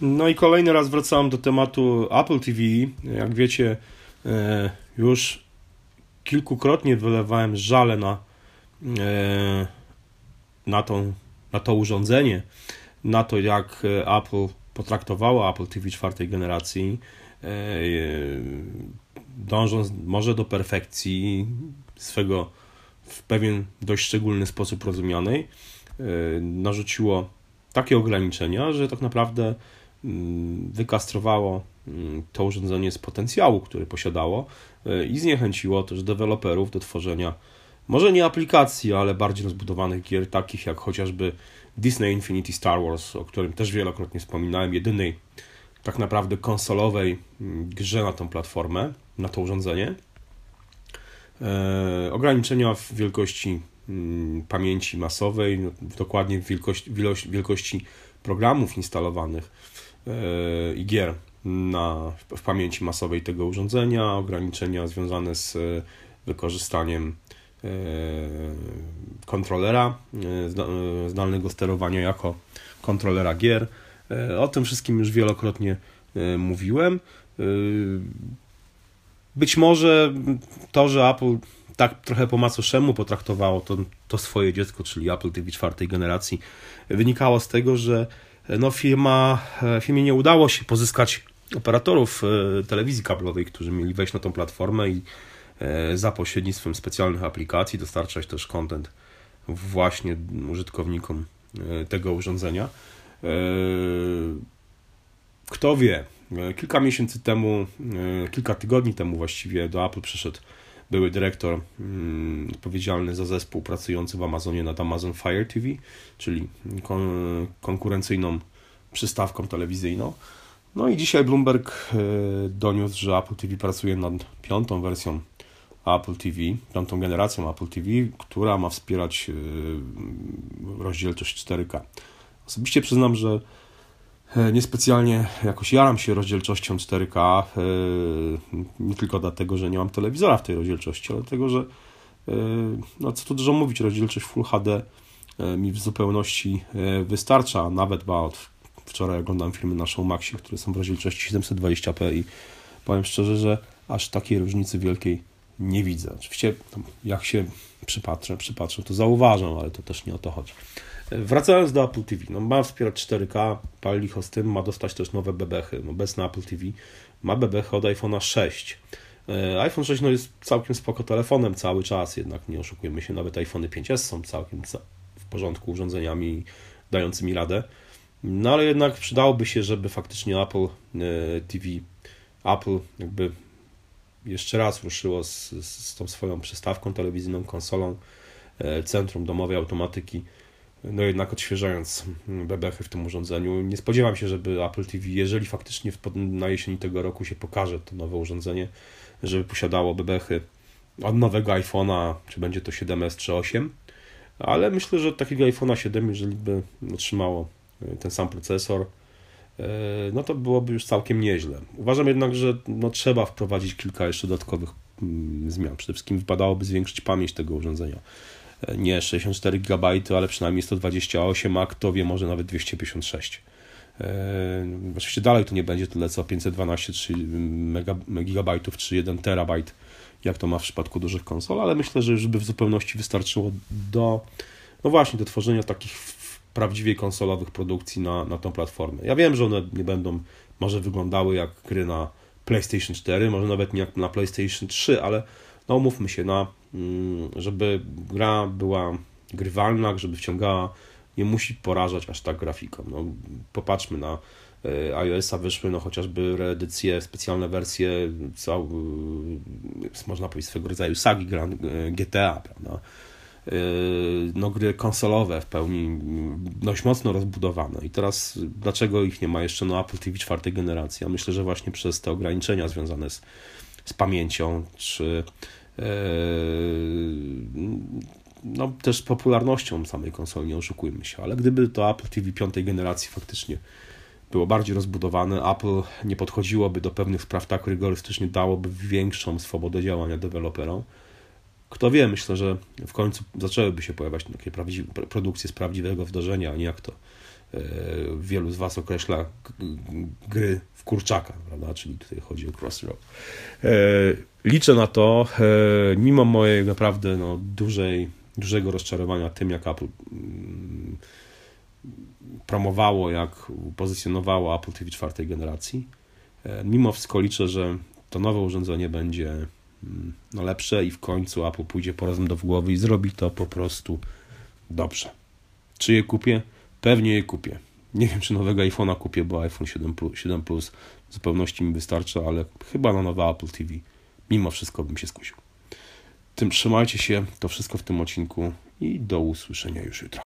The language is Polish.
No i kolejny raz wracałem do tematu Apple TV. Jak wiecie, e, już kilkukrotnie wylewałem żale na, e, na, tą, na to urządzenie, na to jak Apple potraktowało Apple TV czwartej generacji, e, dążąc może do perfekcji swego w pewien dość szczególny sposób rozumianej, narzuciło takie ograniczenia, że tak naprawdę wykastrowało mm, to urządzenie z potencjału, który posiadało e, i zniechęciło też deweloperów do tworzenia może nie aplikacji, ale bardziej rozbudowanych gier, takich jak chociażby Disney Infinity Star Wars, o którym też wielokrotnie wspominałem, jedynej tak naprawdę konsolowej mm, grze na tą platformę, na to urządzenie. E, ograniczenia w wielkości Mm, pamięci masowej, no, dokładnie w wielkości, wielkości programów instalowanych i gier na, w pamięci masowej tego urządzenia, ograniczenia związane z e, wykorzystaniem e, kontrolera zdalnego sterowania jako kontrolera gier. O tym wszystkim już wielokrotnie mówiłem. Być może to, że Apple tak trochę po macoszemu potraktowało to, to swoje dziecko, czyli Apple TV czwartej generacji, wynikało z tego, że no firma, e, firmie nie udało się pozyskać operatorów e, telewizji kablowej, którzy mieli wejść na tą platformę i e, za pośrednictwem specjalnych aplikacji dostarczać też content właśnie użytkownikom tego urządzenia. Kto wie, kilka miesięcy temu, kilka tygodni temu właściwie do Apple przyszedł były dyrektor mm, odpowiedzialny za zespół pracujący w Amazonie nad Amazon Fire TV, czyli kon konkurencyjną przystawką telewizyjną. No i dzisiaj Bloomberg e, doniósł, że Apple TV pracuje nad piątą wersją Apple TV, piątą generacją Apple TV, która ma wspierać e, rozdzielczość 4K. Osobiście przyznam, że niespecjalnie jakoś jaram się rozdzielczością 4K, e, nie tylko dlatego, że nie mam telewizora w tej rozdzielczości, ale dlatego, że e, no co tu dużo mówić, rozdzielczość Full HD mi w zupełności wystarcza, nawet ba, od wczoraj oglądam filmy na Showmaxie, które są w rozdzielczości 720p i powiem szczerze, że aż takiej różnicy wielkiej nie widzę. Oczywiście jak się przypatrzę, przypatrzę, to zauważam, ale to też nie o to chodzi. Wracając do Apple TV, no ma wspierać 4K, pal licho z tym, ma dostać też nowe bebechy. No bez na Apple TV ma bebechy od iPhone'a 6. E, iPhone 6 no jest całkiem spoko telefonem cały czas, jednak nie oszukujemy się, nawet iPhone 5S są całkiem w porządku urządzeniami dającymi radę. No ale jednak przydałoby się, żeby faktycznie Apple e, TV, Apple jakby jeszcze raz ruszyło z, z tą swoją przystawką telewizyjną, konsolą, e, centrum domowej automatyki no jednak odświeżając bebechy w tym urządzeniu. Nie spodziewam się, żeby Apple TV, jeżeli faktycznie na jesieni tego roku się pokaże to nowe urządzenie, żeby posiadało bebechy od nowego iPhone'a, czy będzie to 7S czy 8, ale myślę, że od takiego iPhone'a 7, jeżeli by otrzymało e, ten sam procesor, no to byłoby już całkiem nieźle. Uważam jednak, że no trzeba wprowadzić kilka jeszcze dodatkowych mm, zmian. Przede wszystkim wypadałoby zwiększyć pamięć tego urządzenia nie 64 GB, ale przynajmniej 128, a kto wie, może nawet 256. E, oczywiście dalej to nie będzie tyle co 512 3 GB czy 1 terabajt, jak to ma w przypadku dużych konsol, ale myślę, że już by w zupełności wystarczyło do, no właśnie, do tworzenia takich prawdziwie konsolowych produkcji na, na tą platformę. Ja wiem, że one nie będą może wyglądały jak gry na PlayStation 4, może nawet nie jak na PlayStation 3, ale no umówmy się, na, mm, żeby gra była grywalna, żeby wciągała, nie musi porażać aż tak grafiką. No, popatrzmy na e, iOS-a wyszły no chociażby reedycje, specjalne wersje, cał, można powiedzieć swego rodzaju sagi GTA, prawda? E, no, gry konsolowe w pełni dość mocno rozbudowane. I teraz dlaczego ich nie ma jeszcze na Apple TV czwartej generacji? Ja myślę, że właśnie przez te ograniczenia związane z, z pamięcią, czy Yy, no, też popularnością samej konsoli, nie oszukujmy się, ale gdyby to Apple TV piątej generacji faktycznie było bardziej rozbudowane, Apple nie podchodziłoby do pewnych spraw tak rygorystycznie, dałoby większą swobodę działania deweloperom. Kto wie, myślę, że w końcu zaczęłyby się pojawiać takie produkcje z prawdziwego wdrożenia, a nie jak to wielu z Was określa gry w kurczaka, prawda? czyli tutaj chodzi o Crossroad. Liczę na to, mimo mojej naprawdę no, dużej, dużego rozczarowania tym, jak Apple mm, promowało, jak pozycjonowało Apple TV czwartej generacji. Mimo wszystko liczę, że to nowe urządzenie będzie no, lepsze i w końcu Apple pójdzie po razem do głowy i zrobi to po prostu dobrze. Czy je kupię? Pewnie je kupię. Nie wiem, czy nowego iPhone'a kupię, bo iPhone 7 Plus, 7 Plus w zupełności mi wystarcza, ale chyba na nowe Apple TV mimo wszystko bym się skusił. Tym trzymajcie się, to wszystko w tym odcinku i do usłyszenia już jutro.